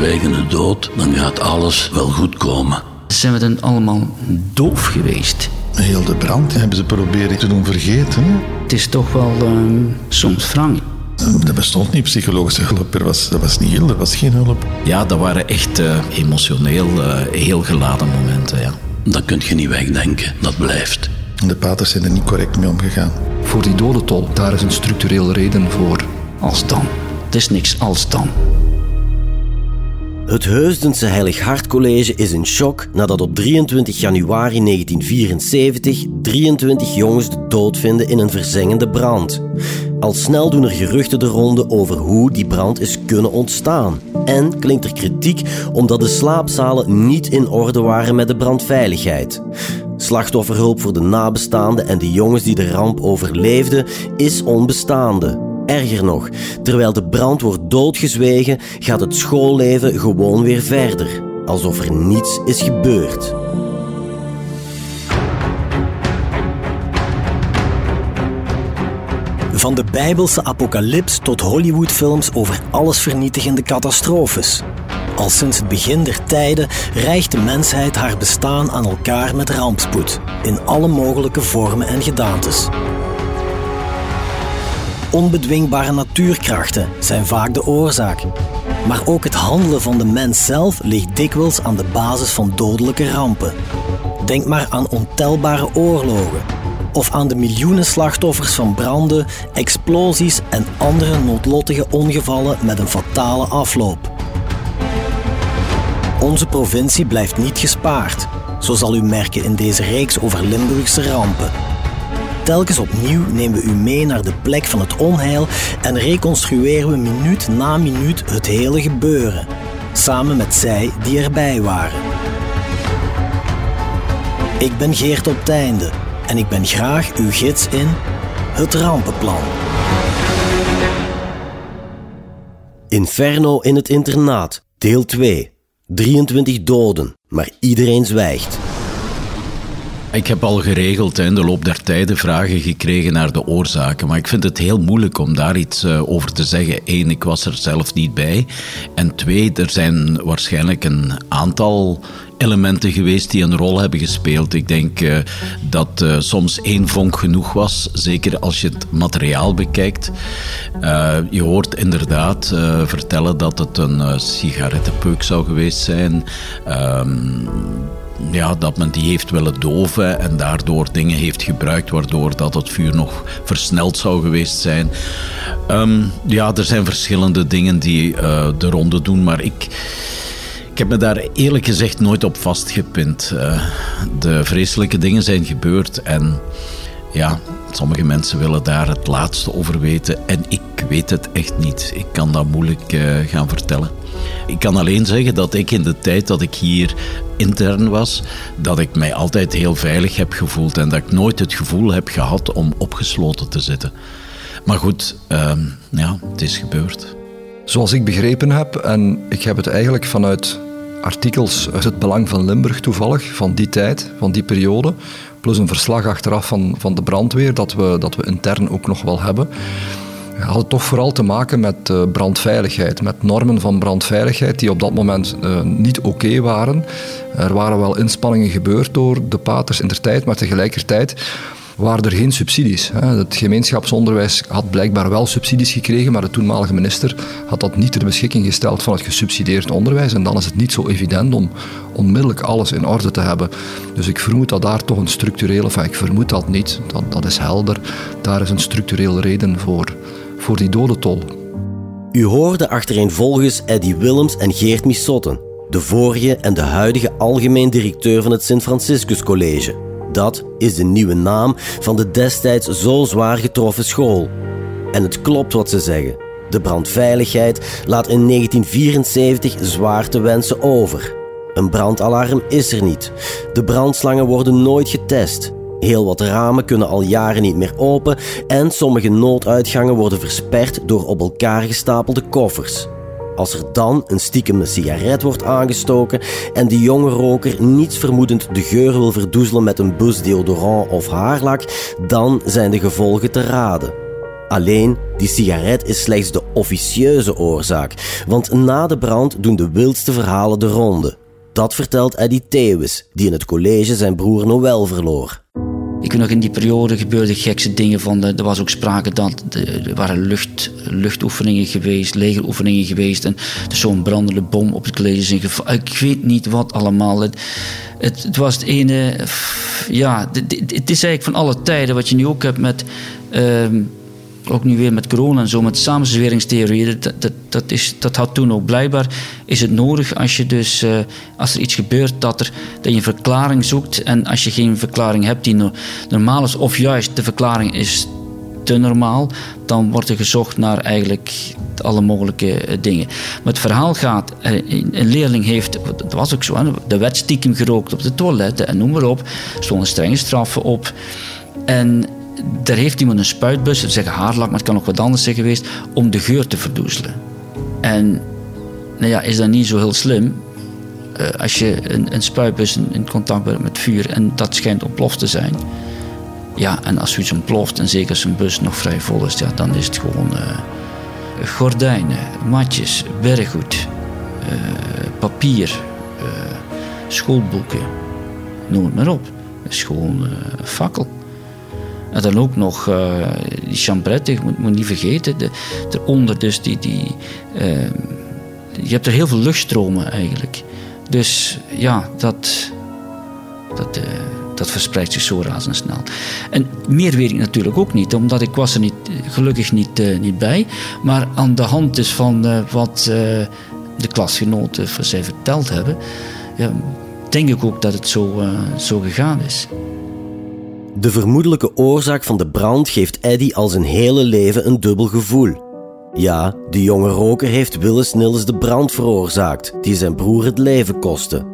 zwijgende dood, dan gaat alles wel goed komen. Zijn we dan allemaal doof geweest? Heel de brand hebben ze proberen te doen vergeten. Hè? Het is toch wel ehm, soms wrang. Dat bestond niet, psychologische hulp. Er was, dat was niet heel, er was geen hulp. Ja, dat waren echt eh, emotioneel eh, heel geladen momenten, ja. Dat kun je niet wegdenken, dat blijft. De paters zijn er niet correct mee omgegaan. Voor die dodentol, daar is een structurele reden voor. Als dan. Het is niks als dan. Het Heusdense Heilig Hart College is in shock nadat op 23 januari 1974 23 jongens de dood vinden in een verzengende brand. Al snel doen er geruchten de ronde over hoe die brand is kunnen ontstaan. En klinkt er kritiek omdat de slaapzalen niet in orde waren met de brandveiligheid. Slachtofferhulp voor de nabestaanden en de jongens die de ramp overleefden is onbestaande. Erger nog, terwijl de brand wordt doodgezwegen, gaat het schoolleven gewoon weer verder, alsof er niets is gebeurd. Van de Bijbelse apocalyps tot Hollywoodfilms over allesvernietigende catastrofes. Al sinds het begin der tijden rijgt de mensheid haar bestaan aan elkaar met rampspoed, in alle mogelijke vormen en gedaantes. Onbedwingbare natuurkrachten zijn vaak de oorzaak. Maar ook het handelen van de mens zelf ligt dikwijls aan de basis van dodelijke rampen. Denk maar aan ontelbare oorlogen. Of aan de miljoenen slachtoffers van branden, explosies en andere noodlottige ongevallen met een fatale afloop. Onze provincie blijft niet gespaard, zo zal u merken in deze reeks over Limburgse rampen. Telkens opnieuw nemen we u mee naar de plek van het onheil en reconstrueren we minuut na minuut het hele gebeuren, samen met zij die erbij waren. Ik ben Geert op Teinde en ik ben graag uw gids in het rampenplan. Inferno in het internaat, deel 2. 23 doden, maar iedereen zwijgt. Ik heb al geregeld in de loop der tijden vragen gekregen naar de oorzaken. Maar ik vind het heel moeilijk om daar iets eh, over te zeggen. Eén, ik was er zelf niet bij. En twee, er zijn waarschijnlijk een aantal elementen geweest die een rol hebben gespeeld. Ik denk uh, dat uh, soms één vonk genoeg was, zeker als je het materiaal bekijkt. Je hoort inderdaad vertellen dat het een sigarettenpeuk zou geweest zijn. Ehm, ja, dat men die heeft willen doven en daardoor dingen heeft gebruikt waardoor dat het vuur nog versneld zou geweest zijn. Um, ja, er zijn verschillende dingen die uh, de ronde doen, maar ik, ik heb me daar eerlijk gezegd nooit op vastgepind. Uh, de vreselijke dingen zijn gebeurd en ja, sommige mensen willen daar het laatste over weten en ik weet het echt niet. Ik kan dat moeilijk uh, gaan vertellen. Ik kan alleen zeggen dat ik in de tijd dat ik hier intern was, dat ik mij altijd heel veilig heb gevoeld en dat ik nooit het gevoel heb gehad om opgesloten te zitten. Maar goed, uh, ja, het is gebeurd. Zoals ik begrepen heb, en ik heb het eigenlijk vanuit artikels uit het Belang van Limburg toevallig, van die tijd, van die periode, plus een verslag achteraf van, van de brandweer, dat we, dat we intern ook nog wel hebben had het toch vooral te maken met uh, brandveiligheid, met normen van brandveiligheid die op dat moment uh, niet oké waren. Er waren wel inspanningen gebeurd door de paters in der tijd, maar tegelijkertijd waren er geen subsidies. Het gemeenschapsonderwijs had blijkbaar wel subsidies gekregen, maar de toenmalige minister had dat niet ter beschikking gesteld van het gesubsidieerd onderwijs. En dan is het niet zo evident om onmiddellijk alles in orde te hebben. Dus ik vermoed dat daar toch een structurele, enfin ik vermoed dat niet, dat, dat is helder, daar is een structurele reden voor voor die dodentol. U hoorde achtereenvolgens Eddie Willems en Geert Missotten, de vorige en de huidige algemeen directeur van het Sint-Franciscus College. Dat is de nieuwe naam van de destijds zo zwaar getroffen school. En het klopt wat ze zeggen. De brandveiligheid laat in 1974 zwaar te wensen over. Een brandalarm is er niet. De brandslangen worden nooit getest. Heel wat ramen kunnen al jaren niet meer open en sommige nooduitgangen worden versperd door op elkaar gestapelde koffers. Als er dan een stiekeme sigaret wordt aangestoken en de jonge roker niets vermoedend de geur wil verdoezelen met een bus deodorant of haarlak, dan zijn de gevolgen te raden. Alleen, die sigaret is slechts de officieuze oorzaak, want na de brand doen de wildste verhalen de ronde. Dat vertelt Eddie Theeuwis, die in het college zijn broer Noël verloor. Ik weet nog, in die periode gebeurden gekse dingen. Van, er was ook sprake dat er waren lucht, luchtoefeningen geweest, legeroefeningen geweest. En er is zo'n brandende bom op het college ingevallen. Ik weet niet wat allemaal. Het, het, het was het ene... Ja, het, is eigenlijk van alle tijden wat je nu ook hebt met... Ehm, ook nu weer met corona en zo, met samenzweringstheorieën, dat, dat, dat, is, dat had toen ook blijkbaar, is het nodig als je dus, uh, als er iets gebeurt, dat, er, dat je een verklaring zoekt. En als je geen verklaring hebt die normaal is, of juist de verklaring is te normaal, dan wordt er gezocht naar eigenlijk alle mogelijke eh, dingen. Maar het verhaal gaat, eh, een leerling heeft, dat was ook zo, de wet stiekem gerookt op de toiletten en noem maar op, stonden strenge straffen op. En daar heeft iemand een spuitbus, we zeggen haarlak, maar het kan ook wat anders zijn geweest, om de geur te verdoezelen. En nou ja, is dat niet zo heel slim? Uh, als je een, een spuitbus in, contact bent met vuur en dat schijnt ontploft te zijn. Ja, en als zoiets ontploft, en zeker als een bus nog vrij vol is, ja, dan is het gewoon uh, gordijnen, matjes, werkgoed, uh, papier, schoolboeken, noem het maar op. Het is gewoon fakkel. En dan ook nog uh, die chambret, ik moet, moet niet vergeten. De, eronder dus die... die uh, je hebt er heel veel luchtstromen eigenlijk. Dus ja, dat, dat, uh, dat verspreidt zich zo razendsnel. En meer weet ik natuurlijk ook niet, omdat ik was er niet, gelukkig niet, niet bij. Maar aan de hand dus van wat de klasgenoten voor zij verteld hebben... Ja, denk ik ook dat het zo, zo gegaan is. De vermoedelijke oorzaak van de brand geeft Eddy al zijn hele leven een dubbel gevoel. Ja, de jonge roker heeft Willis Nils de brand veroorzaakt, die zijn broer het leven kostte.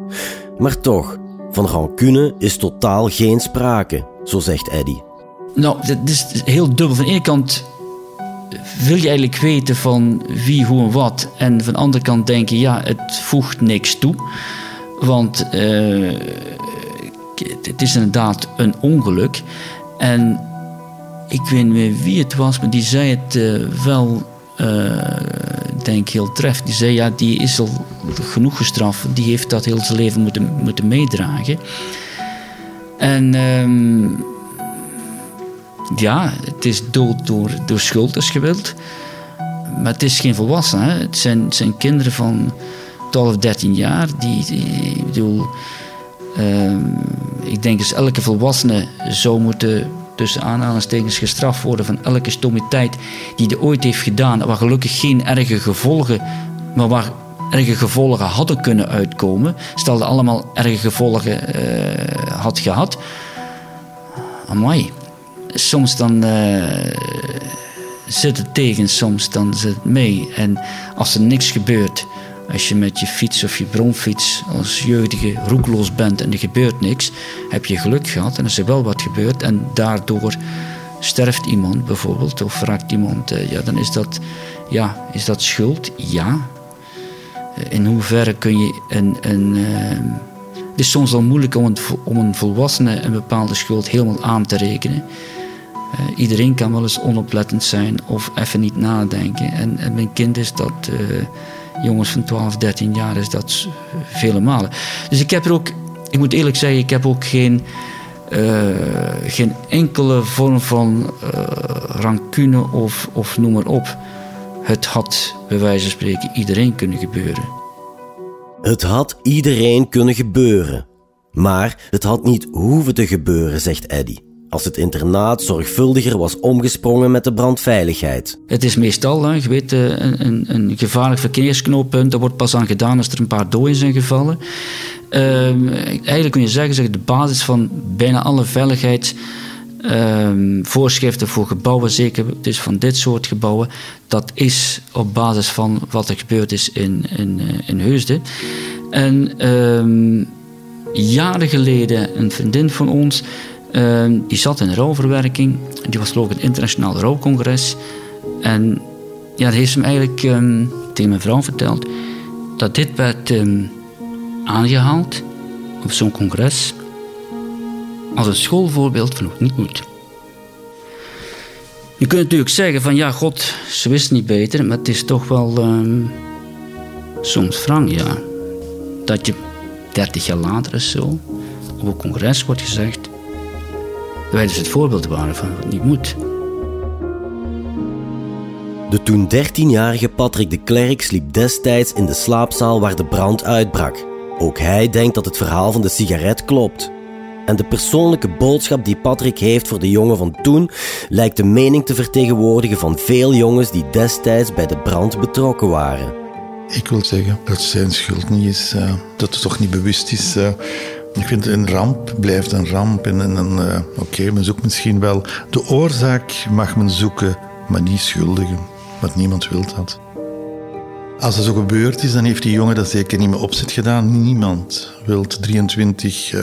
Maar toch, van rancune is totaal geen sprake, zo zegt Eddy. Nou, het is heel dubbel. Van de ene kant wil je eigenlijk weten van wie, hoe en wat. En van de andere kant denk je, ja, het voegt niks toe. Want uh, het is inderdaad een ongeluk. En ik weet niet wie het was, maar die zei het uh, wel, uh, denk heel treft. Die zei, ja, die is al genoeg gestraft. Die heeft dat heel zijn leven moeten, moeten meedragen. En um, ja, het is dood door, door schuld als je wilt. Maar het is geen volwassen. Het, zijn, zijn kinderen van 12, 13 jaar. Die, die ik bedoel... Ehm, ik denk dat elke volwassene zou moeten tussen aanhalingstekens gestraft worden van elke stomiteit die hij ooit heeft gedaan, waar gelukkig geen erge gevolgen, maar waar erge gevolgen hadden kunnen uitkomen, stel dat allemaal erge gevolgen uh, had gehad. Amai. Soms dan uh, zit het tegen, soms dan zit het mee. En als er niks gebeurt, als je met je fiets of je bromfiets als jeugdige roekloos bent en er gebeurt niks, heb je geluk gehad en is er wel wat gebeurd en daardoor sterft iemand bijvoorbeeld of raakt iemand, eh, ja, dan is dat, ja, is dat schuld? Ja. Eh, in hoeverre kun je een. een uh, het is soms wel moeilijk om een, om een volwassene een bepaalde schuld helemaal aan te rekenen. Iedereen kan wel eens onoplettend zijn of even niet nadenken. En, en mijn kind is dat jongens van 12, 13 jaar is dat vele malen. Dus ik heb er ook, ik moet eerlijk zeggen, ik heb ook geen, uh, geen enkele vorm van uh, rancune of, of noem maar op. Het had, bij wijze van spreken, iedereen kunnen gebeuren. Het had iedereen kunnen gebeuren. Maar het had niet hoeven te gebeuren, zegt Eddy als het internaat zorgvuldiger was omgesprongen met de brandveiligheid. Het is meestal, je weet, eh, een, een, gevaarlijk verkeersknooppunt. Daar wordt pas aan gedaan als er een paar doden zijn gevallen. Uh, eigenlijk kun je zeggen dat de basis van bijna alle veiligheidsvoorschriften ehm, voor gebouwen, zeker dus van dit soort gebouwen, dat is op basis van wat er gebeurd is in, in, eh, in Heusden. En ehm, jaren geleden, een vriendin van ons Ehm, die zat in rouwverwerking. Die was ik het internationaal rouwcongres. En ja, dat heeft ze me eigenlijk um, tegen mijn vrouw verteld. Dat dit werd ehm, aangehaald op zo'n congres als een schoolvoorbeeld van hoe het niet moet. Je kunt natuurlijk zeggen van ja, god, ze wist niet beter, maar het is toch wel ehm, soms wrang, ja. Dat je 30 jaar later is zo op een congres wordt gezegd wij dus het voorbeeld waren van wat niet moet. De toen 13-jarige Patrick de Klerk sliep destijds in de slaapzaal waar de brand uitbrak. Ook hij denkt dat het verhaal van de sigaret klopt. En de persoonlijke boodschap die Patrick heeft voor de jongen van toen lijkt de mening te vertegenwoordigen van veel jongens die destijds bij de brand betrokken waren. Ik wil zeggen dat zijn schuld niet is, uh, dat het toch niet bewust is. Uh, ik vind een ramp blijft een ramp. En, en, uh, Oké, men zoekt misschien wel de oorzaak, mag men zoeken, maar niet schuldigen. Want niemand wil dat. Als dat zo gebeurd is, dan heeft die jongen dat zeker niet meer opzet gedaan. Niemand wil 23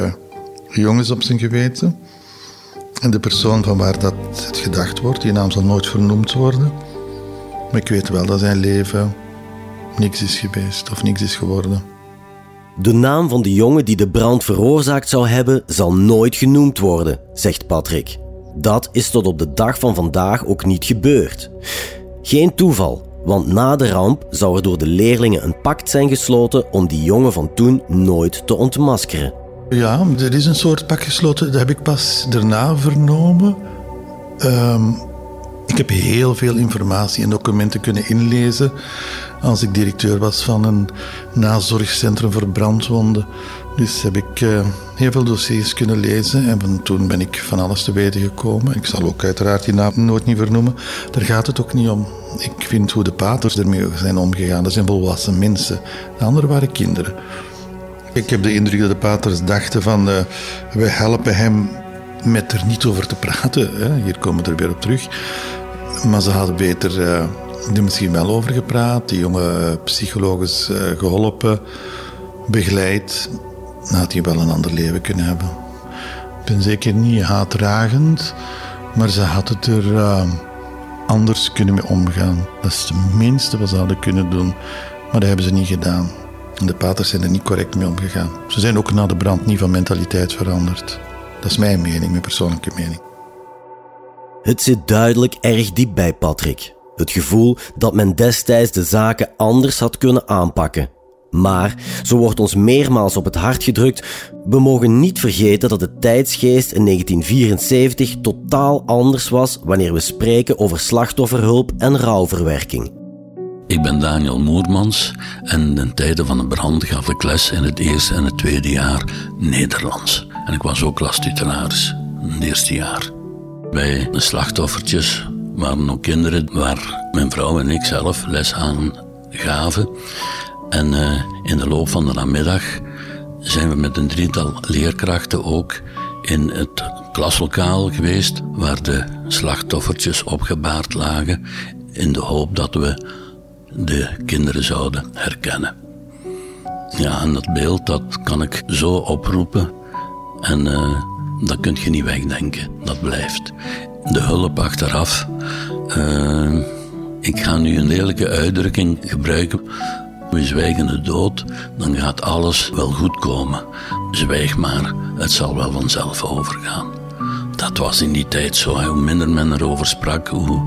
jongens op zijn geweten. En de persoon van waar dat het gedacht wordt, die naam zal nooit vernoemd worden. Maar ik weet wel dat zijn leven niks is geweest of niks is geworden. De naam van de jongen die de brand veroorzaakt zou hebben, zal nooit genoemd worden, zegt Patrick. Dat is tot op de dag van vandaag ook niet gebeurd. Geen toeval, want na de ramp zou er door de leerlingen een pact zijn gesloten om die jongen van toen nooit te ontmaskeren. Ja, er is een soort pak gesloten. Dat heb ik pas daarna vernomen. Ehm, ik heb heel veel informatie en documenten kunnen inlezen als ik directeur was van een nazorgcentrum voor brandwonden. Dus heb ik uh, heel veel dossiers kunnen lezen en van toen ben ik van alles te weten gekomen. Ik zal ook uiteraard die naam nooit niet vernoemen. Daar gaat het ook niet om. Ik vind hoe de paters ermee zijn omgegaan. Dat zijn volwassen mensen. De anderen waren kinderen. Ik heb de indruk dat de paters dachten van uh, we helpen hem met er niet over te praten. Hè. Hier komen we er weer op terug. Maar ze hadden beter uh, er misschien wel over gepraat, die jonge psychologisch uh, geholpen, begeleid. Dan had hij wel een ander leven kunnen hebben. Ik ben zeker niet haatdragend, maar ze hadden er anders kunnen mee omgaan. Dat is het minste wat ze hadden kunnen doen, maar dat hebben ze niet gedaan. De paters zijn er niet correct mee omgegaan. Ze zijn ook na de brand niet van mentaliteit veranderd. Dat is mijn mening, mijn persoonlijke mening. Het zit duidelijk erg diep bij Patrick. Het gevoel dat men destijds de zaken anders had kunnen aanpakken. Maar, zo wordt ons meermaals op het hart gedrukt, we mogen niet vergeten dat de tijdsgeest in 1974 totaal anders was wanneer we spreken over slachtofferhulp en rouwverwerking. Ik ben Daniel Moermans en in tijden van de brand gaf ik les in het eerste en het tweede jaar Nederlands. En ik was ook klastitularis in het eerste jaar. Bij de slachtoffertjes waren ook kinderen waar mijn vrouw en ik zelf les aan gaven. En uh, in de loop van de namiddag zijn we met een drietal leerkrachten ook in het klaslokaal geweest waar de slachtoffertjes opgebaard lagen in de hoop dat we de kinderen zouden herkennen. Ja, en dat beeld dat kan ik zo oproepen en uh, dat kun je niet wegdenken. Dat blijft. De hulp achteraf. Uh, ik ga nu een lelijke uitdrukking gebruiken. We zwijgen de dood, dan gaat alles wel goed komen. Zwijg maar, het zal wel vanzelf overgaan. Dat was in die tijd zo. Hoe minder men erover sprak, hoe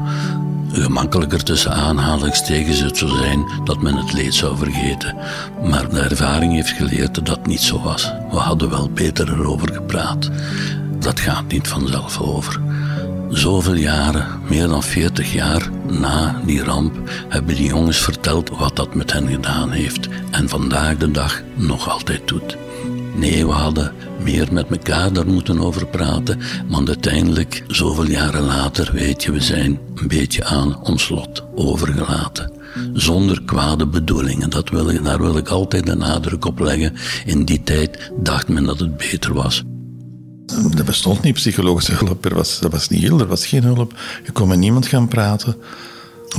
gemakkelijker tussen aanhalingstekens het zou zijn dat men het leed zou vergeten. Maar de ervaring heeft geleerd dat dat niet zo was. We hadden wel beter erover gepraat. Dat gaat niet vanzelf over. Zoveel jaren, meer dan 40 jaar na die ramp, hebben die jongens verteld wat dat met hen gedaan heeft en vandaag de dag nog altijd doet. Nee, we hadden meer met elkaar daar moeten over praten. Want uiteindelijk, zoveel jaren later, weet je, we zijn een beetje aan ons lot overgelaten. Zonder kwade bedoelingen. Dat wil ik, daar wil ik altijd de nadruk op leggen. In die tijd dacht men dat het beter was. Er bestond niet psychologische hulp. Er was, er was niet heel, er was geen hulp. Je kon met niemand gaan praten.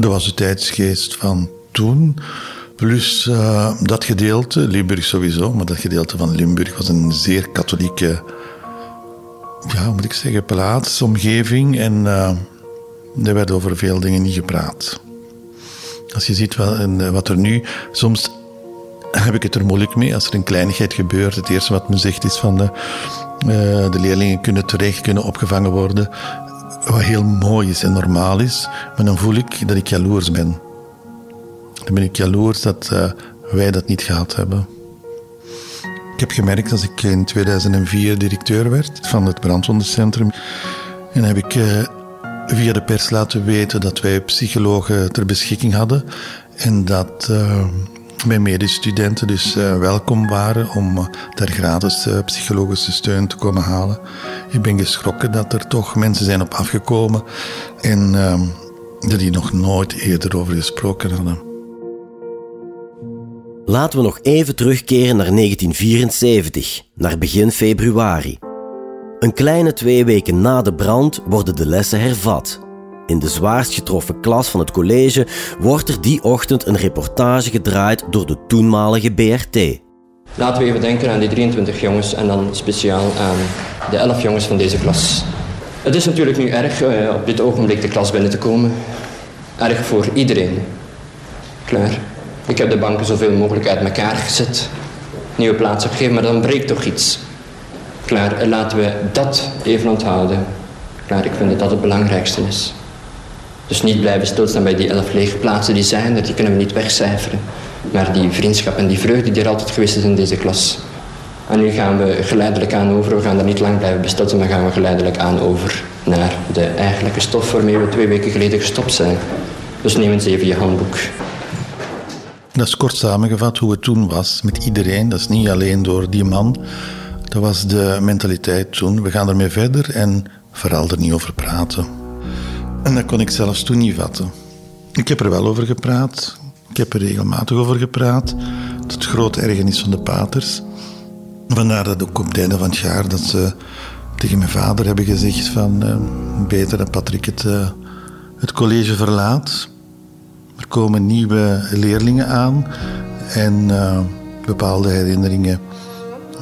Er was de tijdsgeest van toen. Plus uh, dat gedeelte, Limburg sowieso, maar dat gedeelte van Limburg was een zeer katholieke, ja, moet ik zeggen, plaats, omgeving. En uh, er werd over veel dingen niet gepraat. Als je ziet wat, en, wat er nu, soms heb ik het er moeilijk mee als er een kleinigheid gebeurt. Het eerste wat men zegt is van de, de leerlingen kunnen terecht, kunnen opgevangen worden wat heel mooi is en normaal is, maar dan voel ik dat ik jaloers ben. Dan ben ik jaloers dat uh, wij dat niet gehad hebben. Ik heb gemerkt als ik in 2004 directeur werd van het brandwondencentrum. En heb ik uh, via de pers laten weten dat wij psychologen ter beschikking hadden. En dat uh, mijn medestudenten dus welkom waren om daar gratis psychologische steun te komen halen. Ik ben geschrokken dat er toch mensen zijn op afgekomen en dat die nog nooit eerder over gesproken hadden. Laten we nog even terugkeren naar 1974, naar begin februari. Een kleine twee weken na de brand worden de lessen hervat. In de zwaarst getroffen klas van het college wordt er die ochtend een reportage gedraaid door de toenmalige BRT. Laten we even denken aan die 23 jongens en dan speciaal aan de 11 jongens van deze klas. Het is natuurlijk nu erg uh, op dit ogenblik de klas binnen te komen. Erg voor iedereen. Klaar. Ik heb de banken zoveel mogelijk uit elkaar gezet. Nieuwe plaats opgegeven, maar dan breekt toch iets. Klaar, laten we dat even onthouden. Klaar, ik vind dat dat het belangrijkste is. Dus niet blijven stilstaan bij die elf lege plaatsen die zijn er, die kunnen we niet wegcijferen. Maar die vriendschap en die vreugde die er altijd geweest is in deze klas. En nu gaan we geleidelijk aan over, we gaan er niet lang blijven bestilstaan, maar gaan we geleidelijk aan over naar de eigenlijke stof waarmee we twee weken geleden gestopt zijn. Dus neem eens even je handboek. Dat is kort samengevat hoe het toen was met iedereen. Dat is niet alleen door die man. Dat was de mentaliteit toen. We gaan ermee verder en vooral er niet over praten. En dat kon ik zelfs toen niet vatten. Ik heb er wel over gepraat. Ik heb er regelmatig over gepraat. Tot grote ergernis van de paters. Vandaar dat ook op het einde van het jaar dat ze tegen mijn vader hebben gezegd van uh, beter dat Patrick het, uh, het college verlaat. Er komen nieuwe leerlingen aan en uh, bepaalde herinneringen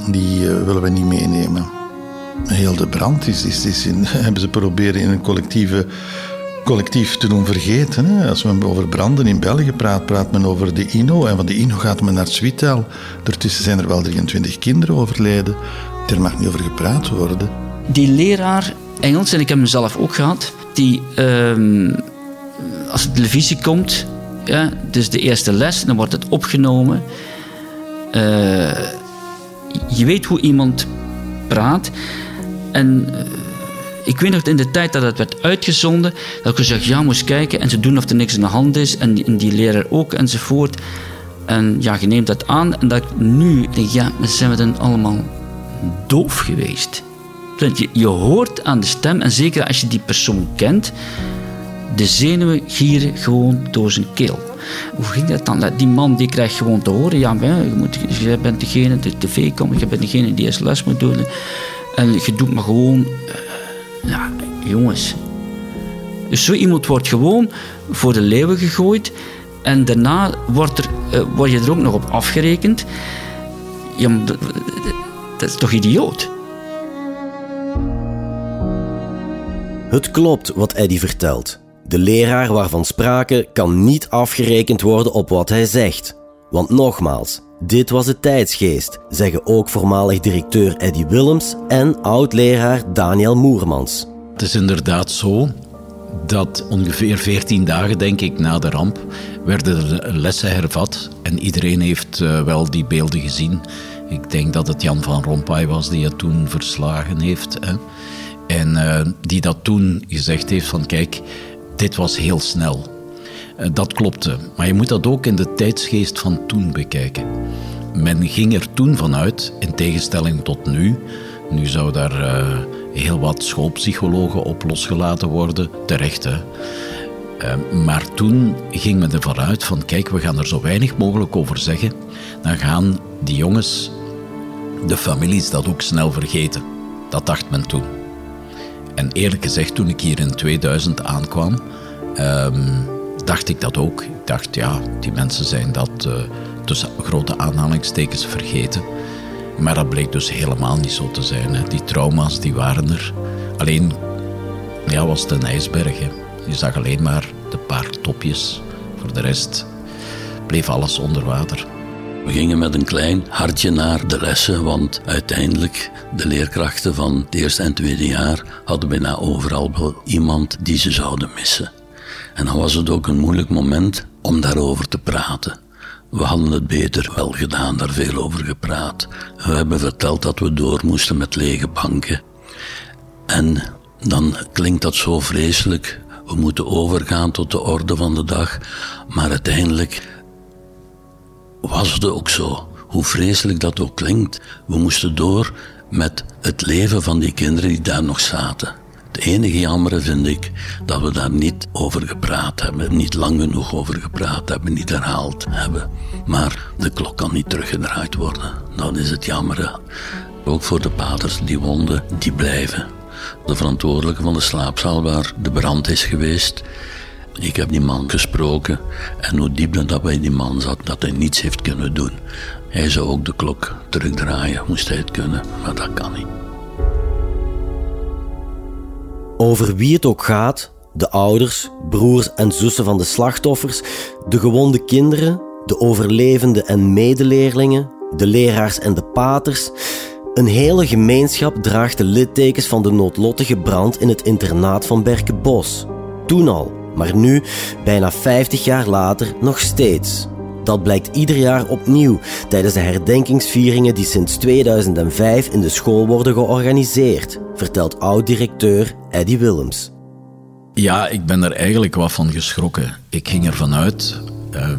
die uh, willen we niet meenemen. Heel de brand is, is, is in, hebben ze proberen in een collectieve, collectief te doen vergeten. Hè. Als men over branden in België praat, praat men over de INO. En van de INO gaat men naar Zwitel. Daartussen zijn er wel 23 kinderen overleden. Er mag niet over gepraat worden. Die leraar Engels, en ik heb hem zelf ook gehad, die... Uh, als de televisie komt, ja, dus de eerste les, dan wordt het opgenomen. Uh, je weet hoe iemand praat. En uh, ik weet nog in de tijd dat het werd uitgezonden, dat ik gezegd, ja, moest kijken en ze doen of er niks aan de hand is. En die, en die leraar ook enzovoort. En ja, je neemt dat aan. En dat ik nu denk, ja, zijn we dan allemaal doof geweest? Je, je hoort aan de stem, en zeker als je die persoon kent, de zenuwen gieren gewoon door zijn keel. Hoe ging dat dan? Die man die krijgt gewoon te horen, ja, je, moet, je bent degene die tv komt, je bent degene die les moet doen. En je doet maar gewoon, uh, ja, jongens. Dus zo iemand wordt gewoon voor de leeuwen gegooid en daarna wordt, er, uh, word je er ook nog op afgerekend. Ja, dat is toch idioot? Het klopt wat Eddie vertelt. De leraar waarvan sprake kan niet afgerekend worden op wat hij zegt. Want nogmaals, dit was de tijdsgeest, zeggen ook voormalig directeur Eddie Willems en oud-leraar Daniel Moermans. Het is inderdaad zo dat ongeveer 14 dagen, denk ik, na de ramp, werden er lessen hervat. En iedereen heeft uh, wel die beelden gezien. Ik denk dat het Jan van Rompuy was die het toen verslagen heeft. Hè? En uh, die dat toen gezegd heeft van kijk, dit was heel snel. Eh, dat klopte, maar je moet dat ook in de tijdsgeest van toen bekijken. Men ging er toen vanuit, in tegenstelling tot nu, nu zou daar uh, heel wat schoolpsychologen op losgelaten worden, terecht. Uh, maar toen ging men ervan uit van kijk, we gaan er zo weinig mogelijk over zeggen. Dan gaan die jongens, de families dat ook snel vergeten. Dat dacht men toen. En eerlijk gezegd, toen ik hier in 2000 aankwam, um, dacht ik dat ook. Ik dacht, ja, die mensen zijn dat uh, tussen grote aanhalingstekens vergeten. Maar dat bleek dus helemaal niet zo te zijn. Hè. Die trauma's, die waren er. Alleen, ja, was het een ijsberg. Je zag alleen maar de paar topjes. Voor de rest bleef alles onder water. We gingen met een klein hartje naar de lessen, want uiteindelijk de leerkrachten van het eerste en tweede jaar hadden bijna overal wel iemand die ze zouden missen. En dan was het ook een moeilijk moment om daarover te praten. We hadden het beter wel gedaan, daar veel over gepraat. We hebben verteld dat we door moesten met lege banken. En dan klinkt dat zo vreselijk. We moeten overgaan tot de orde van de dag. Maar uiteindelijk was het ook zo. Hoe vreselijk dat ook klinkt. We moesten door met het leven van die kinderen die daar nog zaten. Het enige jammer vind ik dat we daar niet over gepraat hebben, niet lang genoeg over gepraat hebben, niet herhaald hebben. Maar de klok kan niet teruggedraaid worden. Dat is het jammer. Ook voor de paters, die wonden, die blijven. De verantwoordelijke van de slaapzaal waar de brand is geweest, ik heb die man gesproken en hoe diep dat bij die man zat, dat hij niets heeft kunnen doen. Hij zou ook de klok terugdraaien, moest hij het kunnen, maar dat kan niet. Over wie het ook gaat, de ouders, broers en zussen van de slachtoffers, de gewonde kinderen, de overlevenden en medeleerlingen, de leraars en de paters. Een hele gemeenschap draagt de littekens van de noodlottige brand in het internaat van Berkenbos. Toen al, maar nu, bijna 50 jaar later, nog steeds. Dat blijkt ieder jaar opnieuw tijdens de herdenkingsvieringen die sinds 2005 in de school worden georganiseerd, vertelt oud-directeur Eddie Willems. Ja, ik ben er eigenlijk wat van geschrokken. Ik ging ervan uit, eh,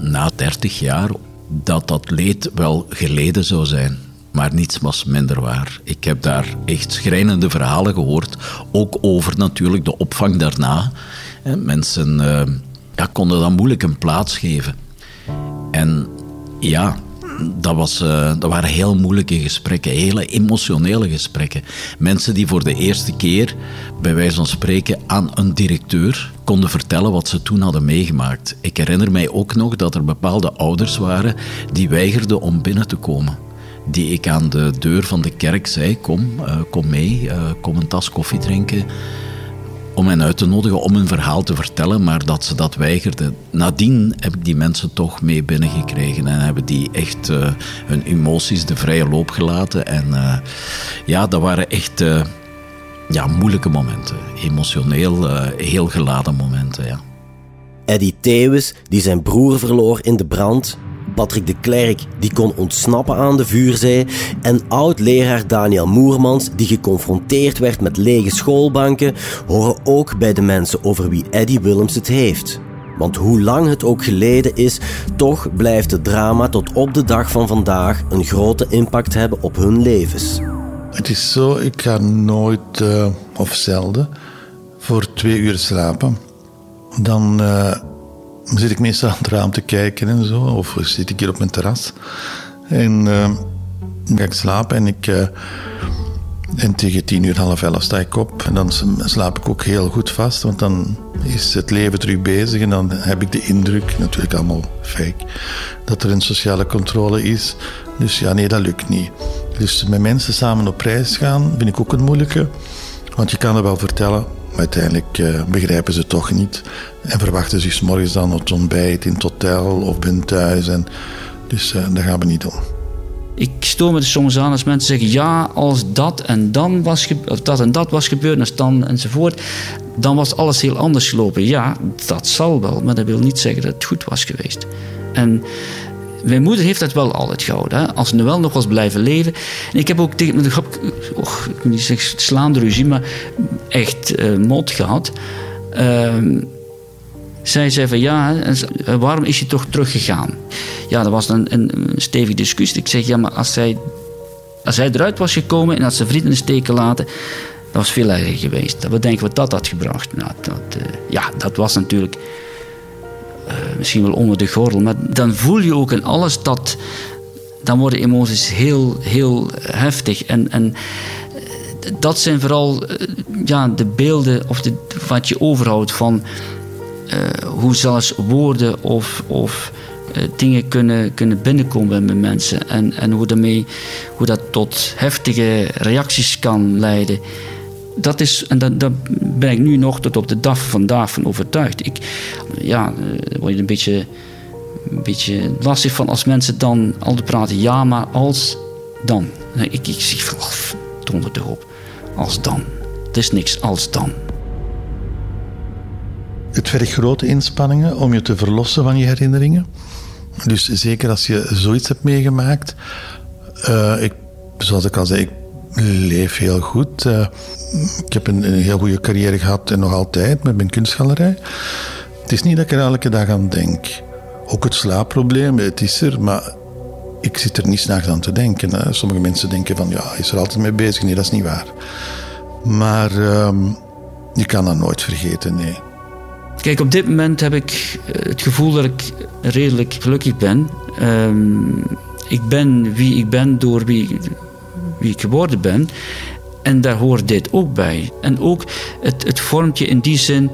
na 30 jaar, dat dat leed wel geleden zou zijn. Maar niets was minder waar. Ik heb daar echt schrijnende verhalen gehoord. Ook over natuurlijk de opvang daarna. Mensen uh, ja, konden dan moeilijk een plaats geven. En ja, dat, was, uh, dat waren heel moeilijke gesprekken, hele emotionele gesprekken. Mensen die voor de eerste keer, bij wijze van spreken, aan een directeur konden vertellen wat ze toen hadden meegemaakt. Ik herinner mij ook nog dat er bepaalde ouders waren die weigerden om binnen te komen. Die ik aan de deur van de kerk zei: Kom, uh, kom mee, kom een tas koffie drinken om hen uit te nodigen om hun verhaal te vertellen, maar dat ze dat weigerden. Nadien heb ik die mensen toch mee binnengekregen en hebben die echt uh, hun emoties de vrije loop gelaten. En uh, ja, dat waren echt uh, ja, moeilijke momenten. Emotioneel heel geladen momenten, ja. Eddie Theeuwis, die zijn broer verloor in de brand, Patrick de Klerk, die kon ontsnappen aan de vuurzee, en oud-leraar Daniel Moermans, die geconfronteerd werd met lege schoolbanken, horen ook bij de mensen over wie Eddie Willems het heeft. Want hoe lang het ook geleden is, toch blijft het drama tot op de dag van vandaag een grote impact hebben op hun levens. Het is zo, ik ga nooit, uh, of zelden, voor twee uur slapen. Dan dan zit ik meestal aan het raam te kijken en zo. Of zit ik hier op mijn terras. En dan ga ik slapen en ik... Uh, en tegen tien uur, half elf sta ik op. En dan slaap ik ook heel goed vast, want dan is het leven terug bezig. En dan heb ik de indruk, natuurlijk allemaal fake, dat er een sociale controle is. Dus ja, nee, dat lukt niet. Dus met mensen samen op reis gaan vind ik ook een moeilijke. Want je kan er wel vertellen, uiteindelijk uh, begrijpen ze toch niet. En verwachten ze s morgens dan het ontbijt in het hotel of binnen thuis. En, dus uh, dat gaan we niet doen. Ik stoor me er soms aan als mensen zeggen: ja, als dat en dan was of dat en dat was gebeurd, als dan enzovoort, dan was alles heel anders gelopen. Ja, dat zal wel, maar dat wil niet zeggen dat het goed was geweest. En mijn moeder heeft dat wel altijd gehouden. Hè? Als ze nu wel nog was blijven leven. En ik heb ook tegen de grap, och, ik wil niet zeggen slaande ruzie, maar echt uh, mot gehad. Uh, zij zei van ja, waarom is je toch teruggegaan? Ja, dat was een, een, stevige discussie. Ik zeg ja, maar als zij, als zij eruit was gekomen en had ze vrienden in de steek gelaten, dat was veel erger geweest. Wat denken wat dat had gebracht? Nou, dat, uh, ja, dat was natuurlijk uh, misschien wel onder de gordel. Maar dan voel je ook in alles dat. Dan worden emoties heel, heel heftig. En, en dat zijn vooral ja, de beelden of de, wat je overhoudt van hoe zelfs woorden of, of dingen kunnen, kunnen binnenkomen bij mensen. En, en hoe, daarmee, hoe dat tot heftige reacties kan leiden. Dat is, en daar ben ik nu nog tot op de dag van vandaag van overtuigd. Ik, ja, uh, word je een beetje beetje lastig van als mensen dan altijd praten, ja, maar als dan. Ik, ik zie van, oh, donder erop. Als dan. Het is niks als dan. Het vergt grote inspanningen om je te verlossen van je herinneringen. Dus zeker als je zoiets hebt meegemaakt. Uh, ik, zoals ik al zei, leef heel goed. Uh, ik heb een, een, heel goede carrière gehad en nog altijd met mijn kunstgalerij. Het is niet dat ik er elke dag aan denk. Ook het slaapprobleem, het is er, maar ik zit er niet s'nachts aan te denken. Sommige mensen denken van, ja, is er altijd mee bezig. Nee, dat is niet waar. Maar um, je kan dat nooit vergeten, nee. Kijk, op dit moment heb ik eh, het gevoel dat ik redelijk gelukkig ben. Um, ik ben wie ik ben door wie, ik geworden ben. En daar hoort dit ook bij. En ook, het, het vormt je in die zin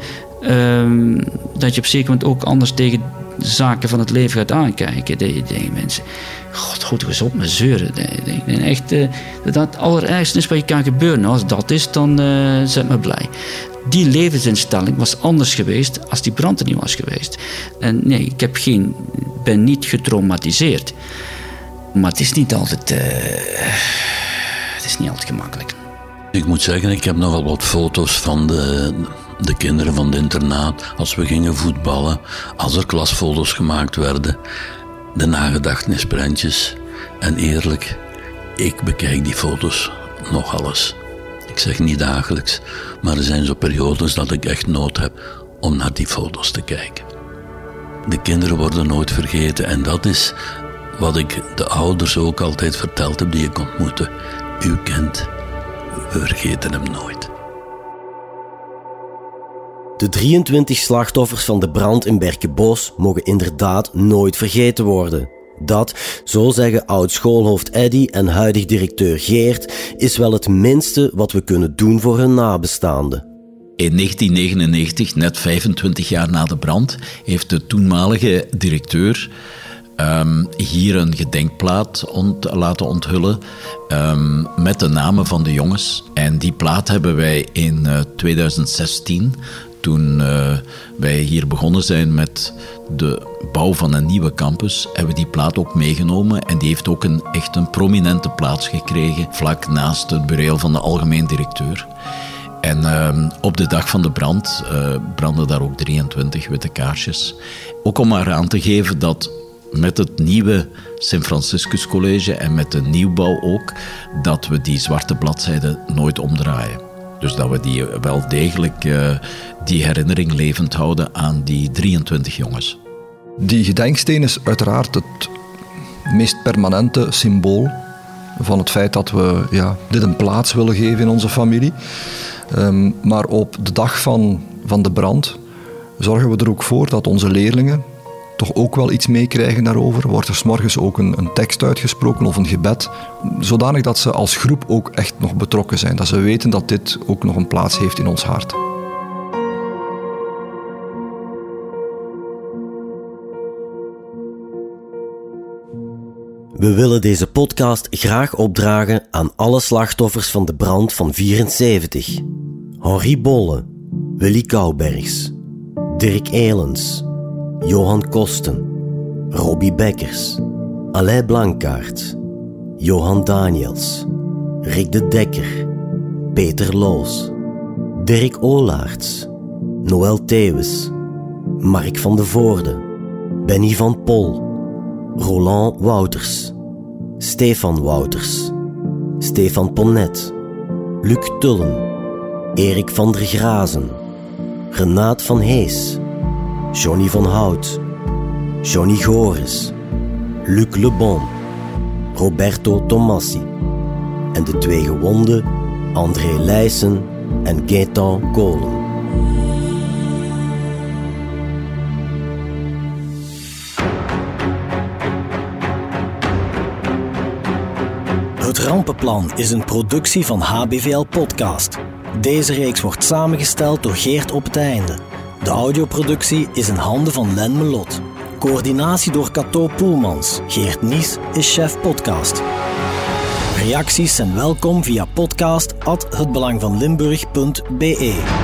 um, dat je op zeker moment ook anders tegen zaken van het leven gaat aankijken. Die, die mensen, god, goed eens op met zeuren. Die, echt, uh, dat het allerergste is wat je kan gebeuren. Als dat is, dan uh, zet me blij. Die levensinstelling was anders geweest als die brand er niet was geweest. En nee, ik heb geen, ben niet getraumatiseerd. Maar het is niet altijd, het niet altijd gemakkelijk. Ik moet zeggen, ik heb nogal wat foto's van de, de kinderen van de internaat. Als we gingen voetballen, als er klasfoto's gemaakt werden. De nagedachtenisprentjes. En eerlijk, ik bekijk die foto's nog alles. Ik zeg niet dagelijks, maar er zijn zo periodes dat ik echt nood heb om naar die foto's te kijken. De kinderen worden nooit vergeten en dat is wat ik de ouders ook altijd verteld heb die ik ontmoette. U kent, we vergeten hem nooit. De 23 slachtoffers van de brand in Berkenbos mogen inderdaad nooit vergeten worden. Dat, zo zeggen oud-schoolhoofd Eddy en huidig directeur Geert, is wel het minste wat we kunnen doen voor hun nabestaanden. In 1999, net 25 jaar na de brand, heeft de toenmalige directeur um, hier een gedenkplaat ont laten onthullen um, met de namen van de jongens. En die plaat hebben wij in uh, 2016 toen uh, wij hier begonnen zijn met de bouw van een nieuwe campus, hebben we die plaat ook meegenomen. En die heeft ook een, echt een prominente plaats gekregen, vlak naast het bureel van de algemeen directeur. En uh, op de dag van de brand uh, brandden daar ook 23 witte kaarsjes. Ook om maar aan te geven dat met het nieuwe Sint Franciscus College en met de nieuwbouw ook, dat we die zwarte bladzijde nooit omdraaien. Dus dat we die wel degelijk uh, die herinnering levend houden aan die 23 jongens. Die gedenksteen is uiteraard het meest permanente symbool van het feit dat we ja, dit een plaats willen geven in onze familie. Um, maar op de dag van, van de brand zorgen we er ook voor dat onze leerlingen toch ook wel iets meekrijgen daarover. Wordt er s'morgens ook een, een tekst uitgesproken of een gebed, zodanig dat ze als groep ook echt nog betrokken zijn. Dat ze weten dat dit ook nog een plaats heeft in ons hart. We willen deze podcast graag opdragen aan alle slachtoffers van de brand van 74. Henri Bolle, Willy Koubergs, Dirk Elens, Johan Kosten, Robbie Bekkers, Alain Blankaert, Johan Daniels, Rick de Dekker, Peter Loos, Dirk Olaerts, Noël Theeuwes, Mark van de Voorde, Benny van Pol, Roland Wouters, Stefan Wouters, Stefan Ponnet, Luc Tullen, Erik van der Grazen, Renaat van Hees, Johnny van Hout, Johnny Goris, Luc Lebon, Roberto Tomassi en de twee gewonden André Leijsen en Gaetan Kolen. Het Rampenplan is een productie van HBVL Podcast. Deze reeks wordt samengesteld door Geert op het einde. De audioproductie is in handen van Len Melot. Coördinatie door Cato Poelmans. Geert Nies is chef podcast. Reacties zijn welkom via podcast@hetbelangvanlimburg.be.